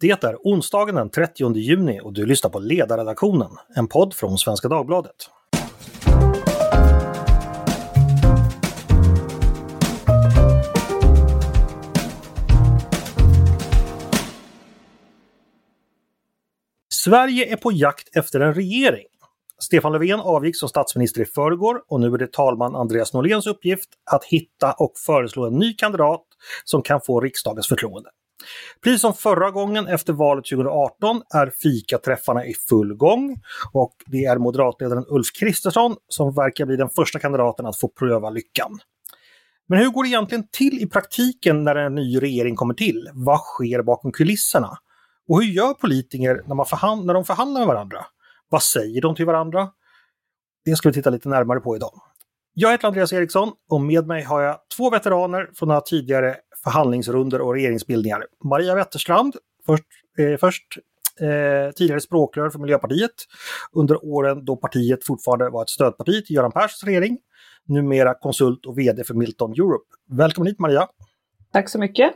Det är onsdagen den 30 juni och du lyssnar på Ledarredaktionen, en podd från Svenska Dagbladet. Sverige är på jakt efter en regering. Stefan Löfven avgick som statsminister i förrgår och nu är det talman Andreas Norléns uppgift att hitta och föreslå en ny kandidat som kan få riksdagens förtroende. Precis som förra gången efter valet 2018 är fikaträffarna i full gång och det är moderatledaren Ulf Kristersson som verkar bli den första kandidaten att få pröva lyckan. Men hur går det egentligen till i praktiken när en ny regering kommer till? Vad sker bakom kulisserna? Och hur gör politiker när, man förhand- när de förhandlar med varandra? Vad säger de till varandra? Det ska vi titta lite närmare på idag. Jag heter Andreas Eriksson och med mig har jag två veteraner från några tidigare förhandlingsrunder och regeringsbildningar. Maria Wetterstrand, först, eh, först eh, tidigare språkrör för Miljöpartiet under åren då partiet fortfarande var ett stödparti till Göran Perssons regering. Numera konsult och VD för Milton Europe. Välkommen hit Maria! Tack så mycket!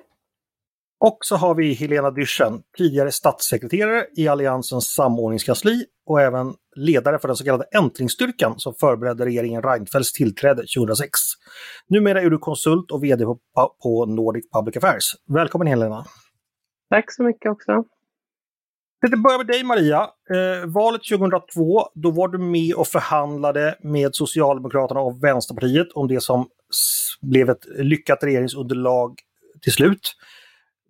Och så har vi Helena Dyrssen, tidigare statssekreterare i Alliansens samordningskansli och även ledare för den så kallade Äntlingsstyrkan som förberedde regeringen Reinfeldts tillträde 2006. Numera är du konsult och VD på Nordic Public Affairs. Välkommen Helena! Tack så mycket också! Jag börjar med dig Maria. Eh, valet 2002, då var du med och förhandlade med Socialdemokraterna och Vänsterpartiet om det som blev ett lyckat regeringsunderlag till slut.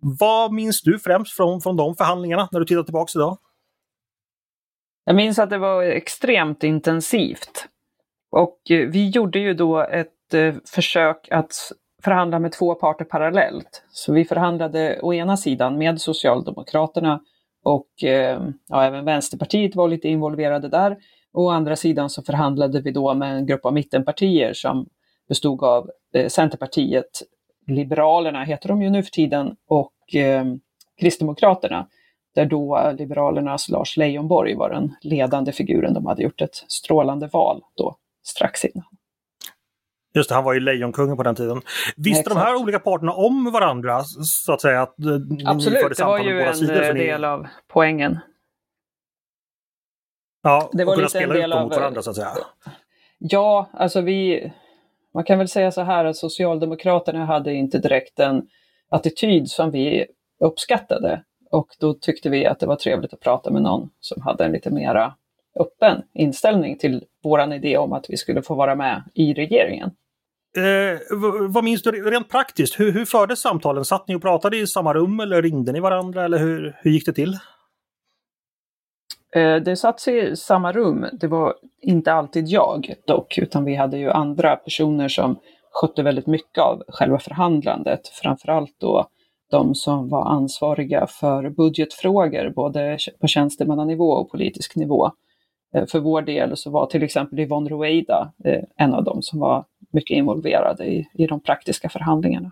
Vad minns du främst från, från de förhandlingarna när du tittar tillbaka idag? Jag minns att det var extremt intensivt. Och eh, vi gjorde ju då ett eh, försök att förhandla med två parter parallellt. Så vi förhandlade å ena sidan med Socialdemokraterna och eh, ja, även Vänsterpartiet var lite involverade där. Och å andra sidan så förhandlade vi då med en grupp av mittenpartier som bestod av Centerpartiet, Liberalerna heter de ju nu för tiden, och eh, Kristdemokraterna. Där då Liberalernas Lars Leijonborg var den ledande figuren. De hade gjort ett strålande val då strax innan. Just det, han var ju lejonkungen på den tiden. Visste Exakt. de här olika parterna om varandra, så att säga? Att Absolut, det var ju en sidor, eh, del av poängen. Ja, det var och kunna spela ut dem mot varandra, så att säga. Ja, alltså vi... Man kan väl säga så här att Socialdemokraterna hade inte direkt en attityd som vi uppskattade. Och då tyckte vi att det var trevligt att prata med någon som hade en lite mera öppen inställning till våran idé om att vi skulle få vara med i regeringen. Eh, vad minns du rent praktiskt? Hur, hur fördes samtalen? Satt ni och pratade i samma rum eller ringde ni varandra eller hur, hur gick det till? Eh, det satt sig i samma rum. Det var inte alltid jag dock, utan vi hade ju andra personer som skötte väldigt mycket av själva förhandlandet. Framförallt då de som var ansvariga för budgetfrågor, både på tjänstemannanivå och politisk nivå. Eh, för vår del så var till exempel Yvonne Rueda eh, en av dem som var mycket involverade i, i de praktiska förhandlingarna.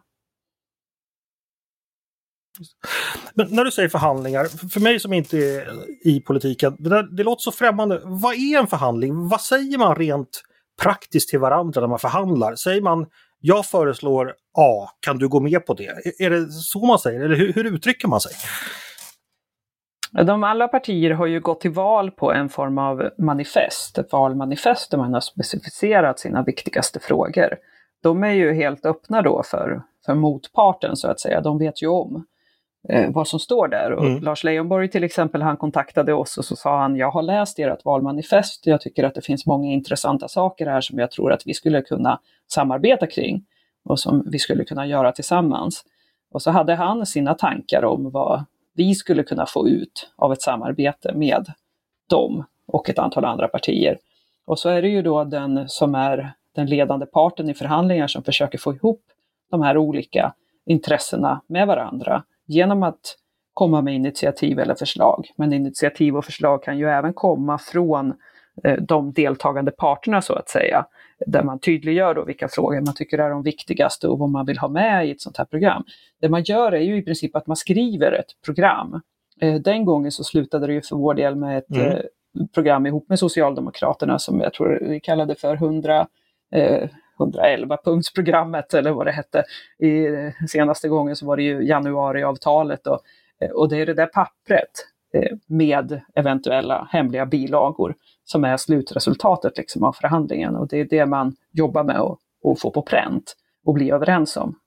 Men när du säger förhandlingar, för mig som inte är i politiken, det, där, det låter så främmande. Vad är en förhandling? Vad säger man rent praktiskt till varandra när man förhandlar? Säger man jag föreslår A, kan du gå med på det? Är det så man säger, eller hur, hur uttrycker man sig? De alla partier har ju gått till val på en form av manifest, ett valmanifest där man har specificerat sina viktigaste frågor. De är ju helt öppna då för, för motparten så att säga, de vet ju om eh, vad som står där. Och mm. Lars Leijonborg till exempel, han kontaktade oss och så sa han, jag har läst ert valmanifest, jag tycker att det finns många intressanta saker här som jag tror att vi skulle kunna samarbeta kring och som vi skulle kunna göra tillsammans. Och så hade han sina tankar om vad vi skulle kunna få ut av ett samarbete med dem och ett antal andra partier. Och så är det ju då den som är den ledande parten i förhandlingar som försöker få ihop de här olika intressena med varandra genom att komma med initiativ eller förslag. Men initiativ och förslag kan ju även komma från eh, de deltagande parterna så att säga, där man tydliggör då vilka frågor man tycker är de viktigaste och vad man vill ha med i ett sånt här program. Det man gör är ju i princip att man skriver ett program. Eh, den gången så slutade det ju för vår del med ett mm. Eh, program ihop med Socialdemokraterna som jag tror vi kallade för 100 111-punktsprogrammet eller vad det hette. I, senaste gången så var det ju januariavtalet och Eh, och det är det där pappret eh, med eventuella hemliga bilagor som är slutresultatet liksom av förhandlingen. Och det är det man jobbar med att, få på pränt och bli överens om.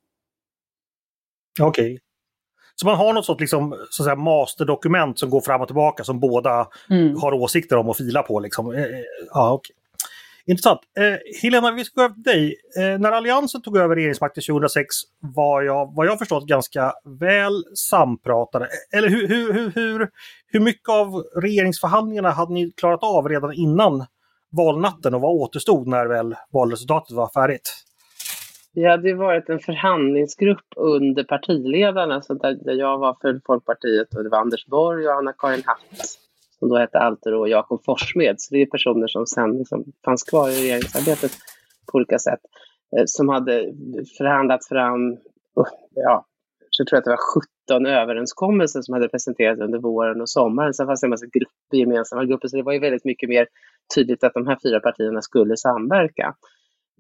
Okej. Okay. Så man har något sånt liksom, så att säga, masterdokument som går fram och tillbaka som båda mm. har åsikter om och fila på. Liksom. Ja, okay. Intressant. Eh, Helena, vi ska gå över till dig. Eh, när Alliansen tog över regeringsmakten 2006 var jag, vad jag förstått, ganska väl sampratade. Eller hur, hur, hur, hur, hur mycket av regeringsförhandlingarna hade ni klarat av redan innan valnatten och vad återstod när väl valresultatet var färdigt? Det hade varit en förhandlingsgrupp under partiledarna, så där jag var för Folkpartiet och det var Anders Borg och Anna-Karin Hatt som då hette Altero och Jakob Forssmed. Så det är personer som sen liksom fanns kvar i regeringsarbetet på olika sätt. Eh, som hade förhandlat fram, uh, ja, jag tror att det var 17 överenskommelser som hade presenterats under våren och sommaren. Sen fanns det en massa grupper, gemensamma grupper, så det var ju väldigt mycket mer tydligt att de här fyra partierna skulle samverka.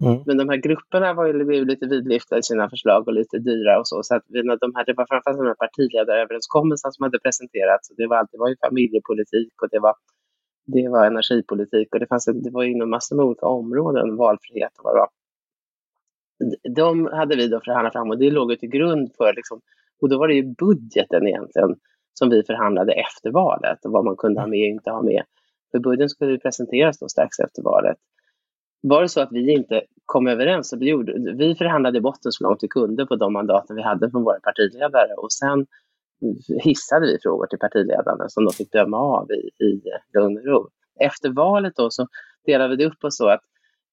Mm. Men de här grupperna var ju lite vidlyftiga i sina förslag och lite dyra och så. Så att de här, det var framförallt de här partiledaröverenskommelserna som hade presenterats. Det var, det var ju familjepolitik och det var, det var energipolitik och det, fanns, det var inom massor med olika områden, valfrihet och vad det var. De hade vi då förhandlat fram och det låg ju till grund för, liksom, och då var det ju budgeten egentligen som vi förhandlade efter valet och vad man kunde ha med och inte ha med. För budgeten skulle presenteras då strax efter valet var det så att vi inte kom överens, vi, gjorde, vi förhandlade i botten så långt vi kunde på de mandaten vi hade från våra partiledare och sen hissade vi frågor till partiledarna som de fick döma av i, i lugn och ro. Efter valet då så delade vi det upp oss så att,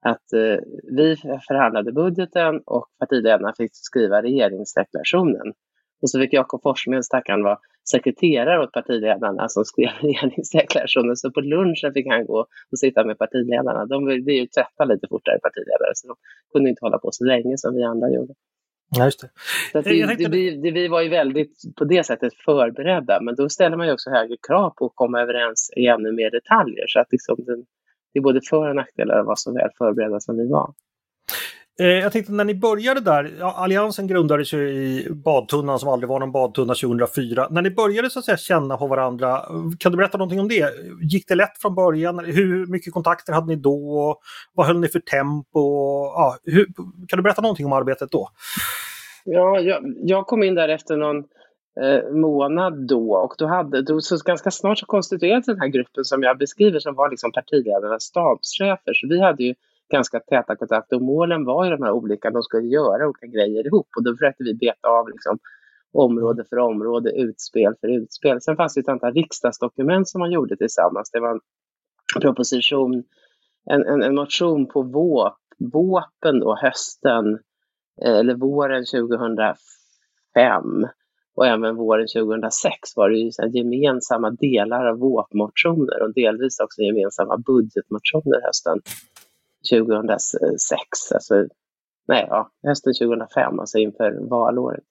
att eh, vi förhandlade budgeten och partiledarna fick skriva regeringsdeklarationen. Och så fick Jakob Forssmed, stackaren, vara sekreterare åt partiledarna som skrev regeringsdeklarationen. Så på lunchen fick han gå och sitta med partiledarna. De vill ju tvätta lite fortare partiledare, så de kunde inte hålla på så länge som vi andra gjorde. Ja, just det. Så det, tänkte... det, det, vi var ju väldigt på det sättet förberedda, men då ställer man ju också högre krav på att komma överens i ännu mer detaljer. Så att liksom den, det är både för och nackdelar att vara så väl förberedda som vi var. Eh, jag tänkte när ni började där, ja, Alliansen grundades ju i badtunnan som aldrig var någon badtunna 2004. När ni började så att säga känna på varandra, kan du berätta någonting om det? Gick det lätt från början? Hur mycket kontakter hade ni då? Vad höll ni för tempo? Ja, hur, kan du berätta någonting om arbetet då? Ja, jag, jag kom in där efter någon eh, månad då och då hade, då, så ganska snart så konstituerades den här gruppen som jag beskriver som var liksom partiledarnas stabschefer. Så vi hade ju ganska täta kontakter och målen var ju de här olika, de skulle göra olika grejer ihop och då försökte vi beta av liksom, område för område, utspel för utspel. Sen fanns det ett antal riksdagsdokument som man gjorde tillsammans. Det var en proposition, en, en, en motion på våp, våpen då hösten eh, eller våren 2005 och även våren 2006 var det ju så gemensamma delar av våpmotioner och delvis också gemensamma budgetmotioner hösten 2006, alltså, nej, ja, hösten 2005, alltså inför valåret.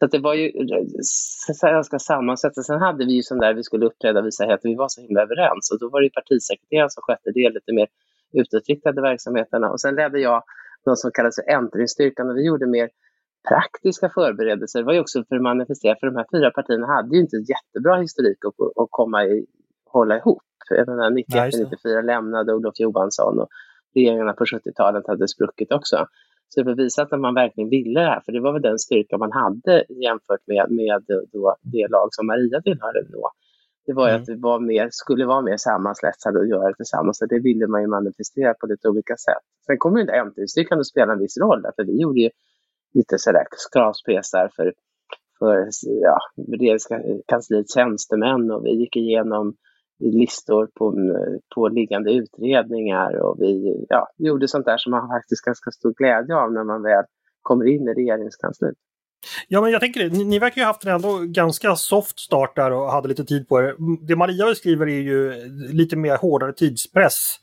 Så det var ju ganska sammansatt. Sen hade vi ju sån där vi skulle uppträda och visa att vi var så himla överens och då var det partisekreteraren som skötte det lite mer utåtriktade verksamheterna och sen ledde jag något som kallades för äntlingsstyrkan och vi gjorde mer praktiska förberedelser. Det var ju också för att manifestera, för de här fyra partierna hade ju inte jättebra historik att, att komma i, hålla ihop. Jag menar, 91-94 lämnade Olof Johansson och regeringarna på 70-talet hade spruckit också. Så det visade att man verkligen ville det här, för det var väl den styrka man hade jämfört med, med då det lag som Maria tillhörde då. Det var ju mm. att det var mer, skulle vara mer sammansvetsade och göra det tillsammans. Och det ville man ju manifestera på lite olika sätt. Sen kommer ju inte ämnesstyrkan att spela en viss roll, för vi gjorde ju lite sådär kravspesar för, för ja, regeringskansliets tjänstemän och vi gick igenom listor på, på liggande utredningar och vi ja, gjorde sånt där som man faktiskt ganska stor glädje av när man väl kommer in i regeringskansliet. Ja, men jag tänker det. Ni, ni verkar ju haft en ändå ganska soft start där och hade lite tid på er. Det Maria beskriver är ju lite mer hårdare tidspress.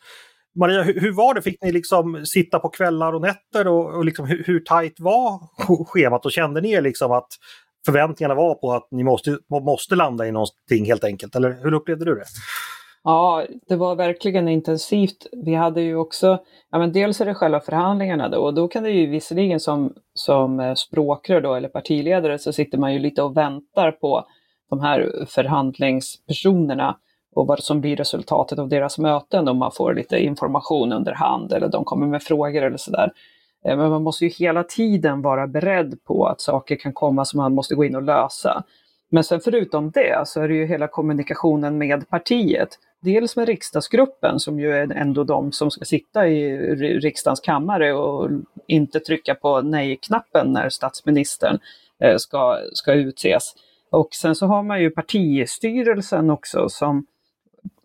Maria, hur, hur var det? Fick ni liksom sitta på kvällar och nätter och, och liksom, hur, hur tajt var schemat och kände ni liksom att förväntningarna var på att ni måste, måste landa i någonting helt enkelt? Eller hur upplevde du det? Ja, det var verkligen intensivt. Vi hade ju också, ja men dels är det själva förhandlingarna då och då kan det ju visserligen som, som eh, språkrör då eller partiledare så sitter man ju lite och väntar på de här förhandlingspersonerna och vad som blir resultatet av deras möten om man får lite information under hand eller de kommer med frågor eller sådär. Eh, men man måste ju hela tiden vara beredd på att saker kan komma som man måste gå in och lösa. Men sen förutom det så är det ju hela kommunikationen med partiet. Dels med riksdagsgruppen som ju är ändå de som ska sitta i riksdagens kammare och inte trycka på nej-knappen när statsministern eh, ska, ska utses. Och sen så har man ju partistyrelsen också som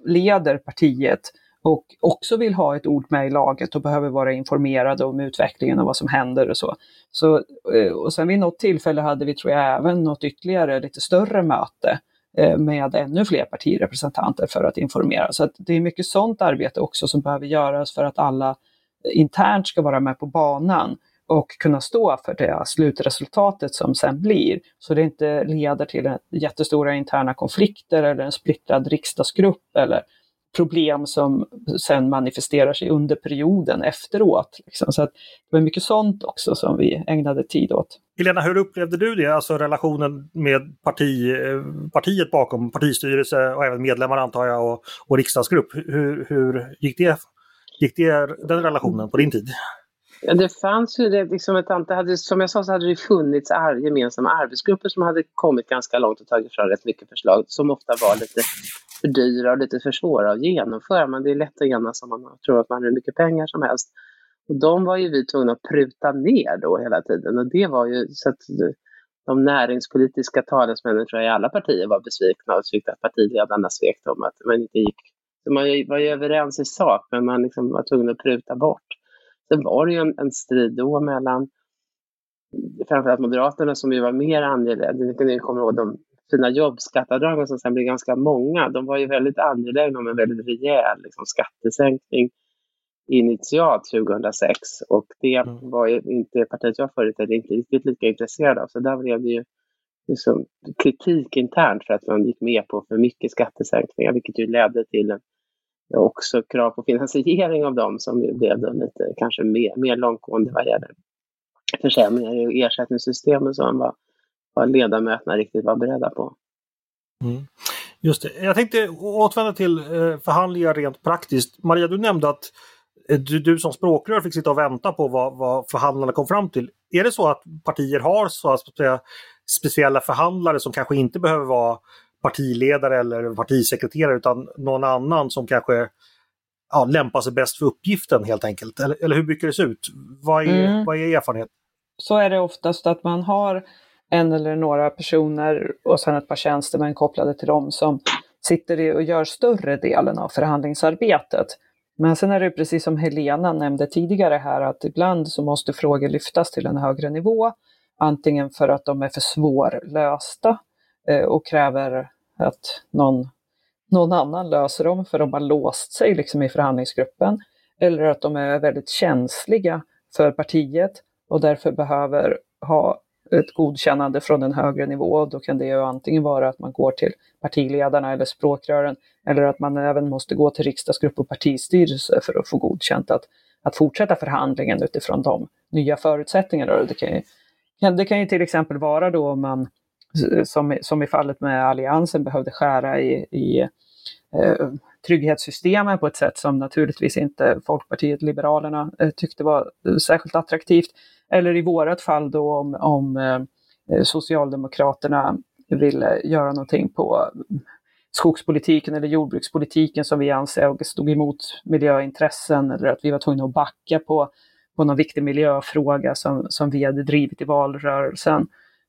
leder partiet och också vill ha ett ord med i laget och behöver vara informerade om utvecklingen och vad som händer och så. så eh, och sen vid något tillfälle hade vi, tror jag, även något ytterligare lite större möte eh, med ännu fler partirepresentanter för att informera. Så att det är mycket sådant arbete också som behöver göras för att alla internt ska vara med på banan och kunna stå för det slutresultatet som sen blir. Så det inte leder till jättestora interna konflikter eller en splittrad riksdagsgrupp eller problem som sen manifesterar sig under perioden efteråt. Liksom. Så att det var mycket sånt också som vi ägnade tid åt. Helena, hur upplevde du det, alltså relationen med parti, eh, partiet bakom, partistyrelse och även medlemmar antar jag och, och riksdagsgrupp. Hur, hur gick, det, gick det, den relationen på din tid? Ja, det fanns ju det, liksom ett antal, hade, som jag sa så hade det funnits ar, gemensamma arbetsgrupper som hade kommit ganska långt och tagit fram rätt mycket förslag som ofta var lite för dyra och lite för svåra att genomföra. Men det är lätt att enas om man tror att man har hur mycket pengar som helst. Och de var ju vi tvungna att pruta ner då hela tiden. Och det var ju så att de näringspolitiska talesmännen tror jag i alla partier var besvikna och tyckte att partiledarna svek dem. Att man inte gick. man var ju överens i sak men man liksom var tvungen att pruta bort. Sen var det ju en, en strid då mellan framförallt Moderaterna som ju var mer angelägna, ni kommer ihåg de fina jobbskatteavdragen som sen blev ganska många, de var ju väldigt angelägna om en väldigt rejäl liksom, skattesänkning initialt 2006 och det mm. var ju inte partiet jag företrädde inte riktigt lika intresserad av. Så där blev det ju liksom kritik internt för att man gick med på för mycket skattesänkningar, vilket ju ledde till en, också krav på finansiering av dem som ju blev då lite kanske mer, mer långtgående vad gäller försämringar i ersättningssystemen som vad, vad ledamöterna riktigt var beredda på. Mm. Just det. Jag tänkte återvända till eh, förhandlingar rent praktiskt. Maria, du nämnde att eh, du, du som språkrör fick sitta och vänta på vad, vad förhandlarna kom fram till. Är det så att partier har så att säga, speciella förhandlare som kanske inte behöver vara partiledare eller partisekreterare utan någon annan som kanske ja, lämpar sig bäst för uppgiften helt enkelt? Eller, eller hur brukar det se ut? Vad är, mm. vad är erfarenhet? Så är det oftast att man har en eller några personer och sen ett par tjänstemän kopplade till dem som sitter och gör större delen av förhandlingsarbetet. Men sen är det precis som Helena nämnde tidigare här att ibland så måste frågor lyftas till en högre nivå. Antingen för att de är för svårlösta eh, och kräver att någon, någon annan löser dem för de har låst sig liksom i förhandlingsgruppen. Eller att de är väldigt känsliga för partiet och därför behöver ha ett godkännande från en högre nivå. Då kan det ju antingen vara att man går till partiledarna eller språkrören eller att man även måste gå till riksdagsgrupp och partistyrelse för att få godkänt att, att fortsätta förhandlingen utifrån de nya förutsättningarna. Det kan ju, det kan ju till exempel vara då om man, som, som i fallet med Alliansen, behövde skära i, i eh, trygghetssystemen på ett sätt som naturligtvis inte Folkpartiet Liberalerna eh, tyckte var eh, särskilt attraktivt. Eller i vårat fall då om, om eh, Socialdemokraterna ville göra någonting på eh, skogspolitiken eller jordbrukspolitiken som vi anser stod emot miljöintressen eller att vi var tvungna att backa på, på någon viktig miljöfråga som, som vi hade drivit i valrörelsen.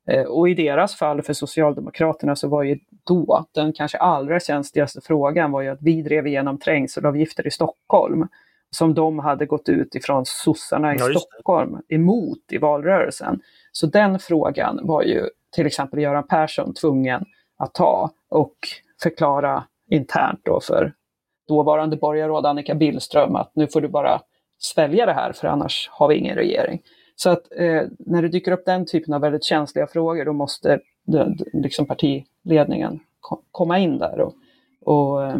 Eh, och i deras fall för Socialdemokraterna så var ju då den kanske allra känsligaste frågan var ju att vi drev igenom trängselavgifter i Stockholm som de hade gått ut ifrån sossarna i ja, Stockholm emot i valrörelsen. Så den frågan var ju till exempel Göran Persson tvungen att ta och förklara internt då för dåvarande borgarråd Annika Billström att nu får du bara svälja det här för annars har vi ingen regering. Så att eh, när det dyker upp den typen av väldigt känsliga frågor då måste det, liksom partiledningen komma in där och, och eh,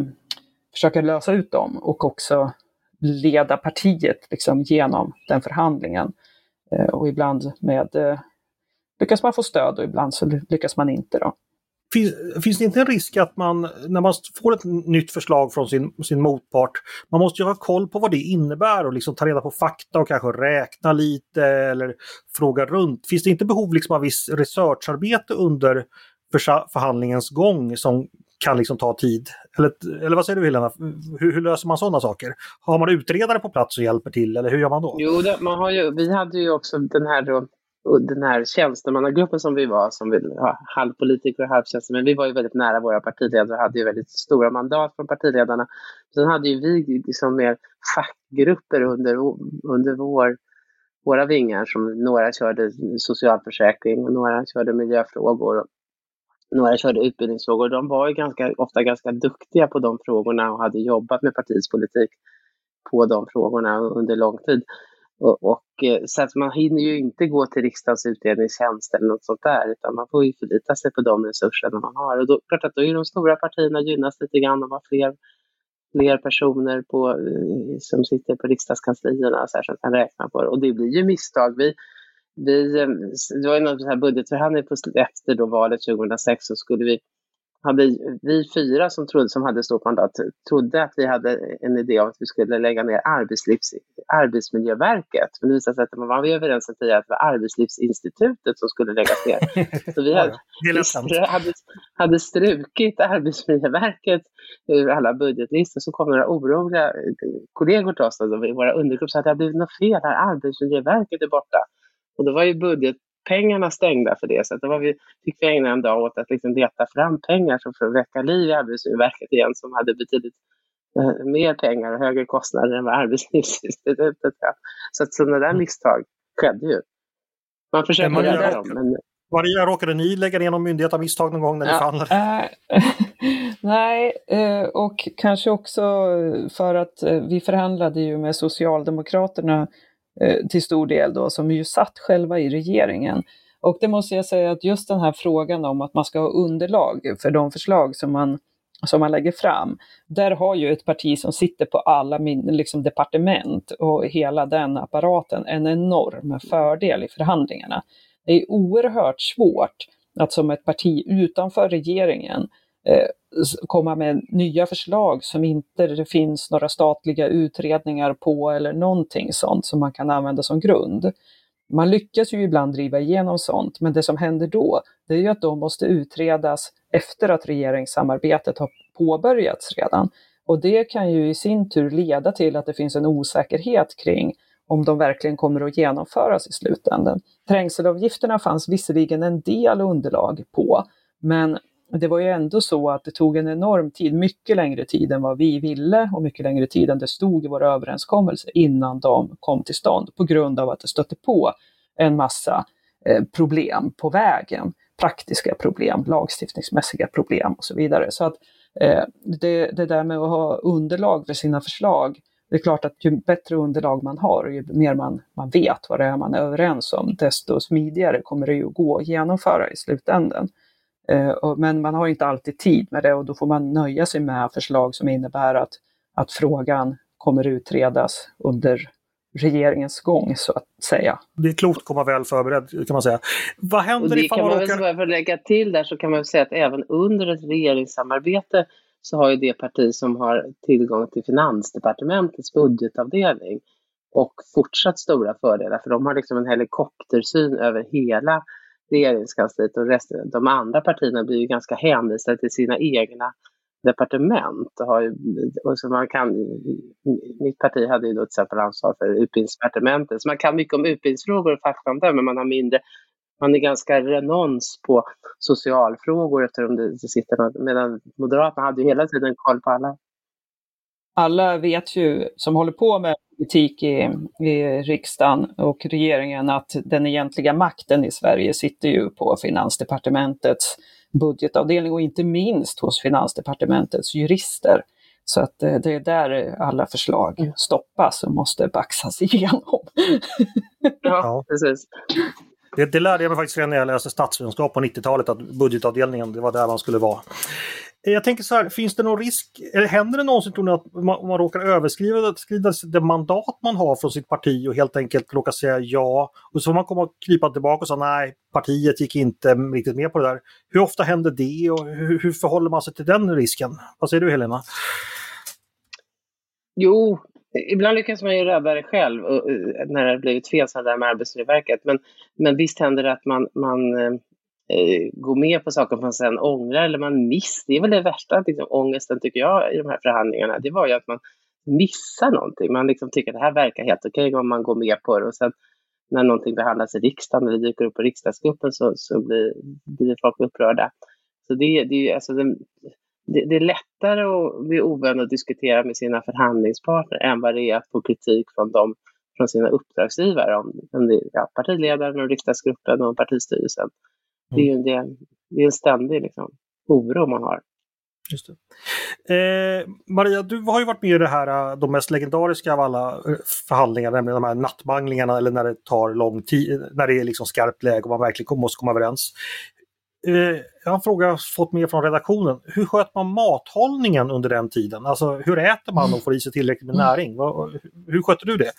försöka lösa ut dem och också leda partiet liksom genom den förhandlingen. Eh, och ibland med, eh, lyckas man få stöd och ibland så lyckas man inte. Då. Finns, finns det inte en risk att man, när man får ett nytt förslag från sin, sin motpart, man måste ju ha koll på vad det innebär och liksom ta reda på fakta och kanske räkna lite eller fråga runt. Finns det inte behov liksom av viss researcharbete under förhandlingens gång som kan liksom ta tid? Eller, eller vad säger du Helena? Hur, hur, löser man sådana saker? Har man utredare på plats och hjälper till eller hur gör man då? Jo, det, man har ju, vi hade ju också den här då, den här tjänstemannagruppen som vi var, som vi ja, halvpolitiker och halvtjänstemän, vi var ju väldigt nära våra partiledare och hade ju väldigt stora mandat från partiledarna. Sen hade ju vi liksom mer fackgrupper under, under vår, våra vingar, som några körde socialförsäkring och några körde miljöfrågor. Och några körde utbildningsfrågor. De var ju ganska, ofta ganska duktiga på de frågorna och hade jobbat med partiets politik på de frågorna under lång tid. Och, och, eh, så att man hinner ju inte gå till riksdagens utredningstjänst eller något sånt där, utan man får ju förlita sig på de resurserna man har. Och då, klart att då är de stora partierna gynnas lite grann, de har fler, fler personer på, eh, som sitter på riksdagskanslierna så här, som kan räkna på det. Och det blir ju misstag. Vi, vi, eh, det var ju någon budgetförhandling efter då valet 2006 så skulle vi hade vi fyra som, trodde, som hade stort mandat trodde att vi hade en idé om att vi skulle lägga ner arbetslivs, Arbetsmiljöverket. Men det visade sig att man var överens om att det var Arbetslivsinstitutet som skulle läggas ner. Så vi hade, hade, hade strukit Arbetsmiljöverket ur alla budgetlistor. Så kom några oroliga kollegor till oss i våra undergrupper och sa att det har blivit något fel här, Arbetsmiljöverket är borta. Och då var ju budget pengarna stängda för det. Så då var vi, fick vi ägna en dag åt att liksom leta fram pengar för att väcka liv i Arbetsmiljöverket igen som hade betydligt eh, mer pengar och högre kostnader än vad Arbetslivsinstitutet hade. Så att sådana där misstag skedde ju. Man försöker Maria, rädda dem. Men... Maria, råkade ni lägga ner någon myndighet av misstag någon gång när ni ja. förhandlade? Äh, nej, eh, och kanske också för att eh, vi förhandlade ju med Socialdemokraterna Eh, till stor del då, som ju satt själva i regeringen. Och det måste jag säga att just den här frågan om att man ska ha underlag för de förslag som man, som man lägger fram, där har ju ett parti som sitter på alla min, liksom departement och hela den apparaten en enorm fördel i förhandlingarna. Det är oerhört svårt att som ett parti utanför regeringen eh, komma med nya förslag som inte det finns några statliga utredningar på eller någonting sånt som man kan använda som grund. Man lyckas ju ibland driva igenom sånt, men det som händer då, det är ju att de måste utredas efter att regeringssamarbetet har påbörjats redan. Och det kan ju i sin tur leda till att det finns en osäkerhet kring om de verkligen kommer att genomföras i slutändan. Trängselavgifterna fanns visserligen en del underlag på, men det var ju ändå så att det tog en enorm tid, mycket längre tid än vad vi ville och mycket längre tid än det stod i våra överenskommelser innan de kom till stånd på grund av att det stötte på en massa eh, problem på vägen. Praktiska problem, lagstiftningsmässiga problem och så vidare. Så att eh, det, det där med att ha underlag för sina förslag, det är klart att ju bättre underlag man har och ju mer man, man vet vad det är man är överens om, desto smidigare kommer det ju att gå att genomföra i slutändan. Eh, men man har inte alltid tid med det och då får man nöja sig med förslag som innebär att, att frågan kommer utredas under regeringens gång så att säga. Det är klokt att komma väl förberedd kan man säga. Vad händer ifall man, man råkar... För att lägga till där så kan man säga att även under ett regeringssamarbete så har ju det parti som har tillgång till Finansdepartementets budgetavdelning och fortsatt stora fördelar för de har liksom en helikoptersyn över hela regeringskansliet och resten, de andra partierna blir ju ganska hänvisade till sina egna departement. Och har ju, och så man kan, mitt parti hade ju då till exempel ansvar för utbildningsdepartementet, så man kan mycket om utbildningsfrågor och fakta om det, men man har mindre man är ganska renons på socialfrågor eftersom det sitter något, medan Moderaterna hade ju hela tiden koll på alla. Alla vet ju, som håller på med politik i, i riksdagen och regeringen att den egentliga makten i Sverige sitter ju på Finansdepartementets budgetavdelning och inte minst hos Finansdepartementets jurister. Så att eh, det är där alla förslag mm. stoppas och måste baxas igenom. ja, precis. Det, det lärde jag mig faktiskt redan när jag läste statsvetenskap på 90-talet, att budgetavdelningen, det var där man skulle vara. Jag tänker så här, finns det någon risk, eller händer det någonsin tror ni att man, man råkar överskrida det mandat man har från sitt parti och helt enkelt råkar säga ja och så får man komma och krypa tillbaka och säga nej, partiet gick inte riktigt med på det där. Hur ofta händer det och hur, hur förhåller man sig till den risken? Vad säger du Helena? Jo, ibland lyckas man ju rädda det själv eh, när det har blivit fel så här med Arbetsmiljöverket. Men, men visst händer det att man, man eh, eh, gå med på saker man sen ångrar eller man missar. Det är väl det värsta liksom, ångesten tycker jag i de här förhandlingarna. Det var ju att man missar någonting. Man liksom tycker att det här verkar helt okej om man går med på det och sen när någonting behandlas i riksdagen eller dyker upp på riksdagsgruppen så, så blir, blir folk upprörda. Så det, det, alltså det, det, det är lättare att bli ovän och diskutera med sina förhandlingspartner än vad det är att få kritik från dem från sina uppdragsgivare, om, om det, ja, partiledaren och riksdagsgruppen och partistyrelsen. Det är ju det, det är en ständig liksom, oro man har. Just eh, Maria, du har ju varit med i det här, de mest legendariska av alla eh, förhandlingar, nämligen de här nattmanglingarna eller när det tar lång tid, när det är liksom skarpt läge och man verkligen måste komma överens. Eh, jag har en fråga fått med från redaktionen. Hur sköter man mathållningen under den tiden? Alltså hur äter man och får i sig tillräckligt med näring? Hur sköter du det?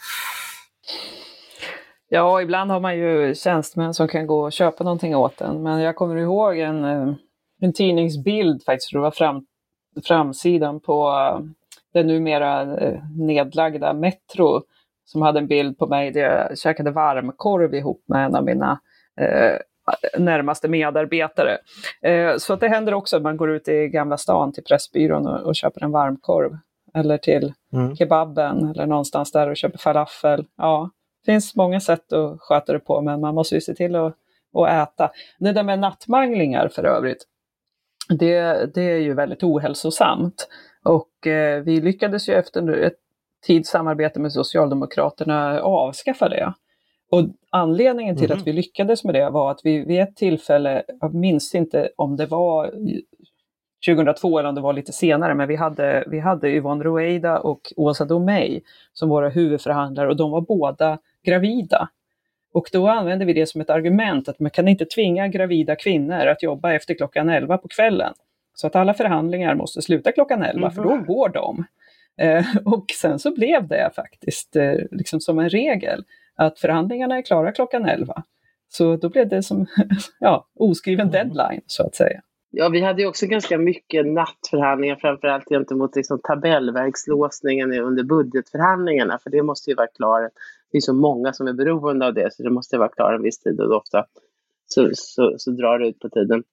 Ja, ibland har man ju tjänstemän som kan gå och köpa någonting åt en. Men jag kommer ihåg en, eh, en tidningsbild faktiskt, det var fram, framsidan på eh, det numera eh, nedlagda Metro som hade en bild på mig där jag käkade varmkorv ihop med en av mina eh, närmaste medarbetare. Eh, så att det händer också att man går ut i Gamla stan till Pressbyrån och, och köper en varmkorv. Eller till mm. kebaben eller någonstans där och köper falafel. Ja, finns många sätt att sköta det på, men man måste ju se till att, att äta. Det där med nattmanglingar för övrigt, det, det är ju väldigt ohälsosamt. Och eh, vi lyckades ju efter ett tids samarbete med Socialdemokraterna avskaffa det. Och anledningen till mm. att vi lyckades med det var att vi vid ett tillfälle, jag minns inte om det var 2002 eller om det var lite senare, men vi hade, vi hade Yvonne Rueda och Åsa Domeij som våra huvudförhandlare och de var båda gravida. Och då använde vi det som ett argument att man kan inte tvinga gravida kvinnor att jobba efter klockan 11 på kvällen. Så att alla förhandlingar måste sluta klockan 11 för då mhm. går de. Eh, och sen så blev det faktiskt eh, liksom som en regel att förhandlingarna är klara klockan 11. Så då blev det som ja, oskriven mm. deadline så att säga. Ja, vi hade ju också ganska mycket nattförhandlingar, framförallt gentemot liksom tabellverkslåsningen under budgetförhandlingarna, för det måste ju vara klart. Det är så många som är beroende av det, så det måste vara klart en viss tid och ofta så, så, så drar det ut på tiden.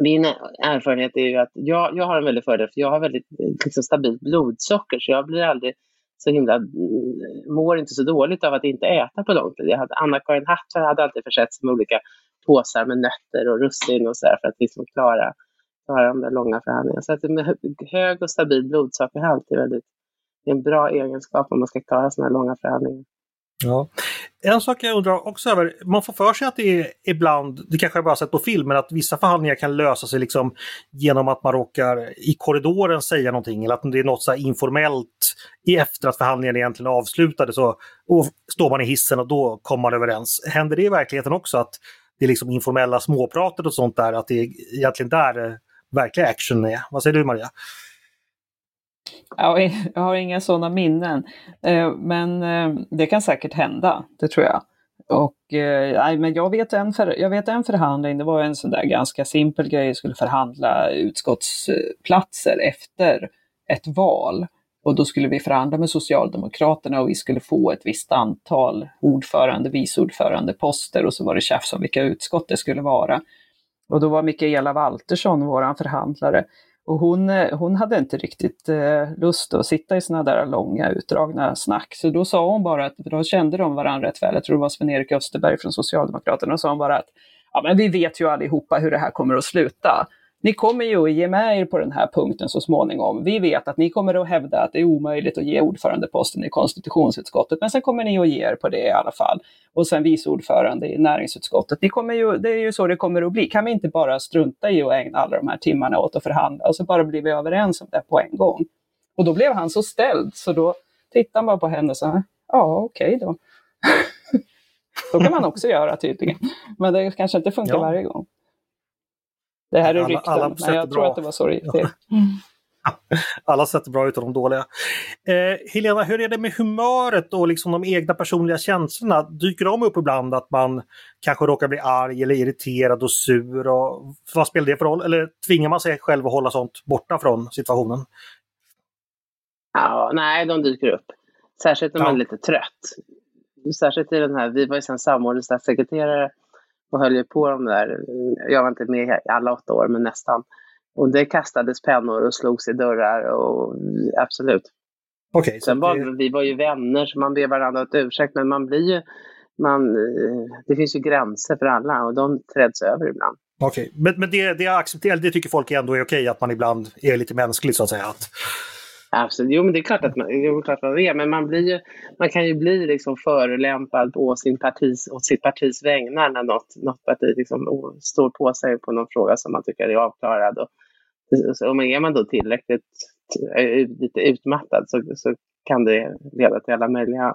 Min erfarenhet är ju att jag, jag har en väldig fördel, för jag har väldigt liksom, stabilt blodsocker, så jag blir aldrig så himla, mm, mår inte så dåligt av att inte äta på lång tid. Jag hade, Anna-Karin Hatt hade alltid försett sig med olika påsar med nötter och russin och sådär för att liksom klara, klara de där långa förhandlingarna. Så att med hög och stabil blodsockerhalt är väldigt, är en bra egenskap om man ska klara sådana här långa förhandlingar. Ja. En sak jag undrar också över, man får för sig att det är ibland, det kanske jag bara sett på film, men att vissa förhandlingar kan lösa sig liksom genom att man råkar i korridoren säga någonting eller att det är något så informellt i efter att förhandlingen egentligen är avslutade så och står man i hissen och då kommer man överens. Händer det i verkligheten också att det är liksom informella småpratet och sånt där, att det är egentligen där eh, verkliga action är? Vad säger du Maria? Jag har inga sådana minnen. Eh, men eh, det kan säkert hända, det tror jag. Och, eh, nej, men jag, vet en för, jag vet en förhandling, det var en sån där ganska simpel grej, jag skulle förhandla utskottsplatser efter ett val. Och då skulle vi förhandla med Socialdemokraterna och vi skulle få ett visst antal ordförande, viceordförande, poster och så var det tjafs om vilka utskott det skulle vara. Och då var Mikaela Waltersson vår förhandlare. Och hon, eh, hon hade inte riktigt eh, lust att sitta i sådana där långa utdragna snack. Så då sa hon bara att, då kände de varandra rätt väl, jag tror det var Sven-Erik Österberg från Socialdemokraterna, och sa hon bara att ja, men vi vet ju allihopa hur det här kommer att sluta ni kommer ju att ge med er på den här punkten så småningom. Vi vet att ni kommer att hävda att det är omöjligt att ge ordförandeposten i konstitutionsutskottet, men sen kommer ni att ge er på det i alla fall. Och sen vice ordförande i näringsutskottet. Ni kommer ju, det är ju så det kommer att bli. Kan vi inte bara strunta i att ägna alla de här timmarna åt att förhandla och så bara blir vi överens om det på en gång? Och då blev han så ställd, så då tittade han bara på henne och sa, ja okej okay då. så kan man också göra tydligen. Men det kanske inte funkar ja. varje gång. Det här är rykten, alla, alla men jag tror att det var så det gick till. Alla sätter bra ut och de dåliga. Eh, Helena, hur är det med humöret och liksom de egna personliga känslorna? Dyker de upp ibland att man kanske råkar bli arg eller irriterad och sur? Och, vad spelar det för roll? Eller tvingar man sig själv att hålla sånt borta från situationen? Ja, nej, de dyker upp. Särskilt när man är lite trött. Särskilt i den här, vi var ju sen samordnade statssekreterare och höll ju på de där, jag var inte med i alla åtta år, men nästan. Och det kastades pennor och slogs i dörrar och absolut. Okay, Sen var, det... vi var ju vänner så man ber varandra ett ursäkt men man blir ju, man, det finns ju gränser för alla och de träds över ibland. Okej, okay. men, men det, det, accepterar, det tycker folk ändå är okej att man ibland är lite mänsklig så att säga? Att... Absolut. Jo, men det är klart att man, jo, klart man är, men man, blir ju, man kan ju bli liksom förolämpad på sin partis, åt sitt partis vägnar när något, något parti liksom står på sig på någon fråga som man tycker är avklarad. Och, och är man då tillräckligt lite utmattad så, så kan det leda till alla möjliga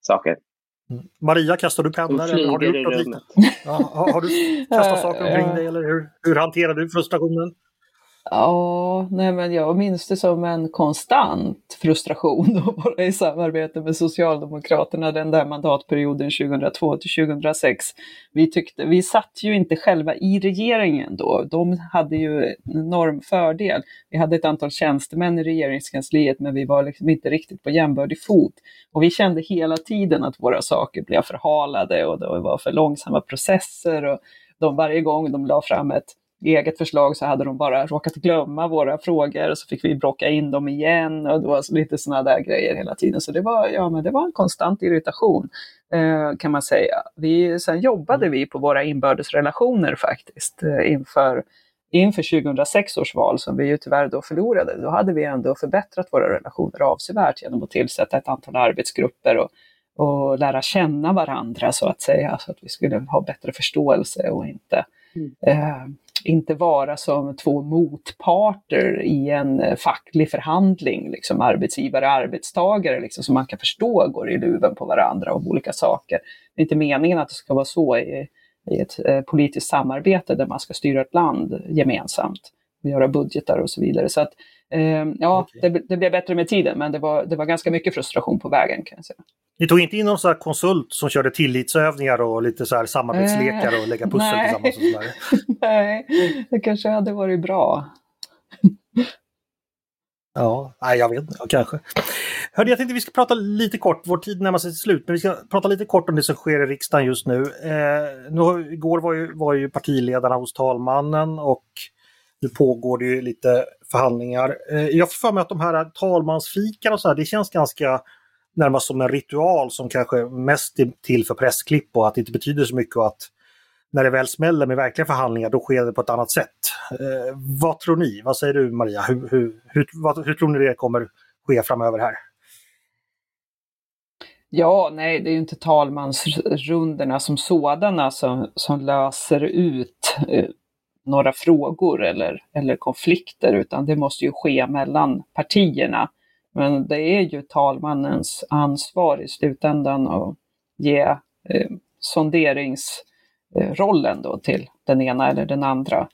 saker. Mm. Maria, kastar du pennor eller har du gjort något liknande? Ja, har, har, du kastat saker omkring dig eller hur, hur hanterar du frustrationen? Ja, nej men jag minns det som en konstant frustration att vara i samarbete med Socialdemokraterna den där mandatperioden 2002 till 2006. Vi, tyckte, vi satt ju inte själva i regeringen då. De hade ju en enorm fördel. Vi hade ett antal tjänstemän i regeringskansliet men vi var liksom inte riktigt på jämbördig fot. Och vi kände hela tiden att våra saker blev förhalade och det var för långsamma processer. Och de, varje gång de la fram ett eget förslag så hade de bara råkat glömma våra frågor och så fick vi bråka in dem igen och det var lite sådana där grejer hela tiden. Så det var, ja, men det var en konstant irritation eh, kan man säga. Vi, sen jobbade vi på våra inbördes relationer faktiskt eh, inför inför 2006 års val som vi ju tyvärr då förlorade, då hade vi ändå förbättrat våra relationer avsevärt genom att tillsätta ett antal arbetsgrupper och, och lära känna varandra så att säga, så att vi skulle ha bättre förståelse och inte eh, inte vara som två motparter i en eh, facklig förhandling, liksom arbetsgivare och arbetstagare, liksom, som man kan förstå går i luven på varandra om olika saker. Det är inte meningen att det ska vara så i, i ett eh, politiskt samarbete där man ska styra ett land gemensamt och göra budgetar och så vidare. Så att, eh, ja, okay. det, det blev bättre med tiden, men det var, det var ganska mycket frustration på vägen kan jag säga. Ni tog inte in någon sån konsult som körde tillitsövningar och lite så här samarbetslekar och lägga pussel Nej. tillsammans? Och Nej, det kanske hade varit bra. Ja, nej, jag vet inte, ja, kanske. Hörde, jag tänkte vi ska prata lite kort, vår tid närmar sig slut, men vi ska prata lite kort om det som sker i riksdagen just nu. Eh, nu igår var ju, var ju partiledarna hos talmannen och nu pågår det ju lite förhandlingar. Eh, jag får för mig att de här talmansfikarna och så här, det känns ganska närmast som en ritual som kanske mest är till för pressklipp och att det inte betyder så mycket och att när det väl smäller med verkliga förhandlingar då sker det på ett annat sätt. Eh, vad tror ni? Vad säger du Maria? Hur, hur, hur, vad, hur tror ni det kommer ske framöver här? Ja, nej, det är ju inte talmansrundorna som sådana som, som löser ut eh, några frågor eller, eller konflikter, utan det måste ju ske mellan partierna. Men det är ju talmannens ansvar i slutändan att ge eh, sonderingsrollen då till den ena eller den andra.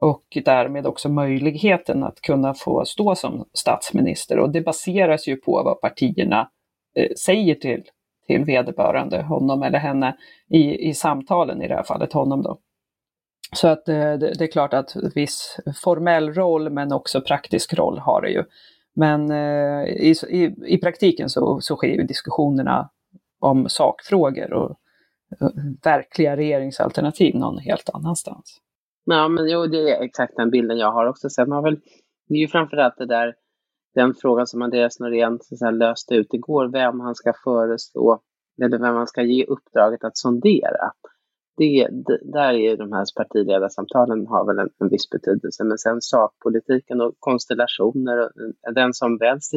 Och därmed också möjligheten att kunna få stå som statsminister. Och det baseras ju på vad partierna eh, säger till, till vederbörande, honom eller henne, i, i samtalen, i det här fallet honom då. Så att eh, det, det är klart att viss formell roll men också praktisk roll har det ju. Men eh, i, i, i, praktiken så, så sker ju diskussionerna om sakfrågor och eh, verkliga regeringsalternativ någon helt annanstans. Ja, men jo, det är exakt den bilden jag har också. Sen har väl, det är ju framförallt det där, den frågan som Andreas Norén så löste ut igår, vem han ska föreslå, eller vem han ska ge uppdraget att sondera det, där är de här partiledarsamtalen har väl en, en viss betydelse. Men sen sakpolitiken och konstellationer, och eh, den som väljs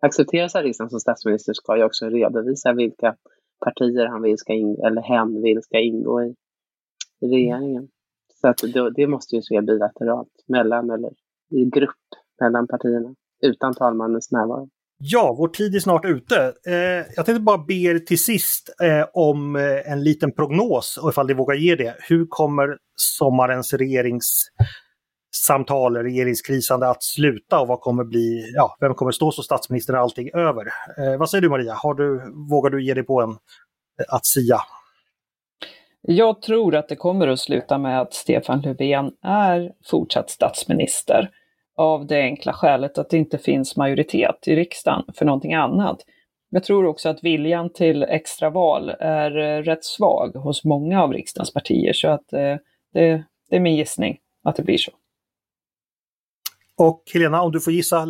accepteras av riksdagen liksom som statsminister ska ju också redovisa vilka partier han vill ska in, eller hen vill ska ingå i, i regeringen. Så att det, det måste ju ske bilateralt, mellan eller i grupp mellan partierna, utan talmannens närvaro. Ja, vår tid är snart ute. Eh, jag tänkte bara be er till sist eh, om eh, en liten prognos, och ifall ni vågar ge det. Hur kommer sommarens regeringssamtal, regeringskrisande att sluta och vad kommer bli, ja, vem kommer stå som statsminister när allting är över? Eh, vad säger du Maria, Har du, vågar du ge dig på en eh, att sia? Jag tror att det kommer att sluta med att Stefan Löfven är fortsatt statsminister av det enkla skälet att det inte finns majoritet i riksdagen för någonting annat. Jag tror också att viljan till extraval är eh, rätt svag hos många av riksdagens partier, så att eh, det, det är min gissning att det blir så. Och Helena, om du får gissa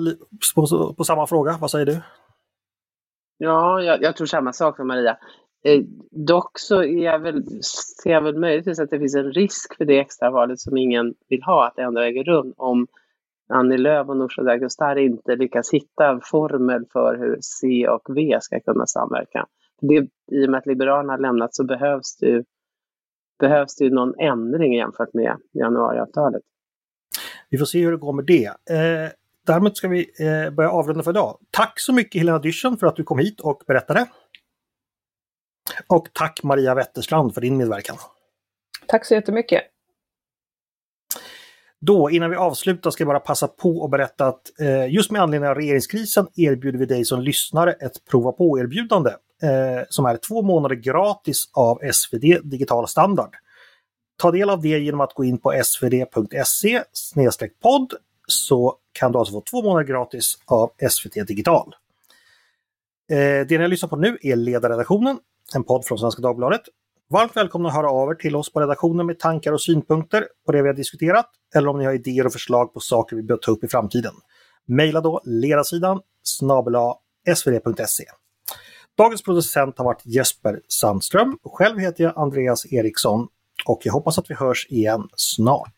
på, på samma fråga, vad säger du? Ja, jag, jag tror samma sak som Maria. Eh, dock så är jag väl, ser jag väl möjligtvis att det finns en risk för det extravalet som ingen vill ha, att det ändå äger rum om Annie Lööf och Nooshi Dadgostar inte lyckas hitta en formel för hur C och V ska kunna samverka. Det, I och med att Liberalerna har lämnat så behövs det ju, behövs det ju någon ändring jämfört med januariavtalet. Vi får se hur det går med det. Eh, därmed ska vi eh, börja avrunda för idag. Tack så mycket Helena Dyrssen för att du kom hit och berättade. Och tack Maria Wetterstrand för din medverkan. Tack så jättemycket. Då, innan vi avslutar, ska jag bara passa på att berätta att eh, just med anledning av regeringskrisen erbjuder vi dig som lyssnare ett prova på-erbjudande eh, som är två månader gratis av SvD Digital Standard. Ta del av det genom att gå in på svd.se podd så kan du alltså få två månader gratis av SVT Digital. Eh, det ni lyssnar på nu är Ledarredaktionen, en podd från Svenska Dagbladet. Varmt välkomna att höra av er till oss på redaktionen med tankar och synpunkter på det vi har diskuterat eller om ni har idéer och förslag på saker vi bör ta upp i framtiden. Maila då ledarsidan snabel svd.se. Dagens producent har varit Jesper Sandström. Själv heter jag Andreas Eriksson och jag hoppas att vi hörs igen snart.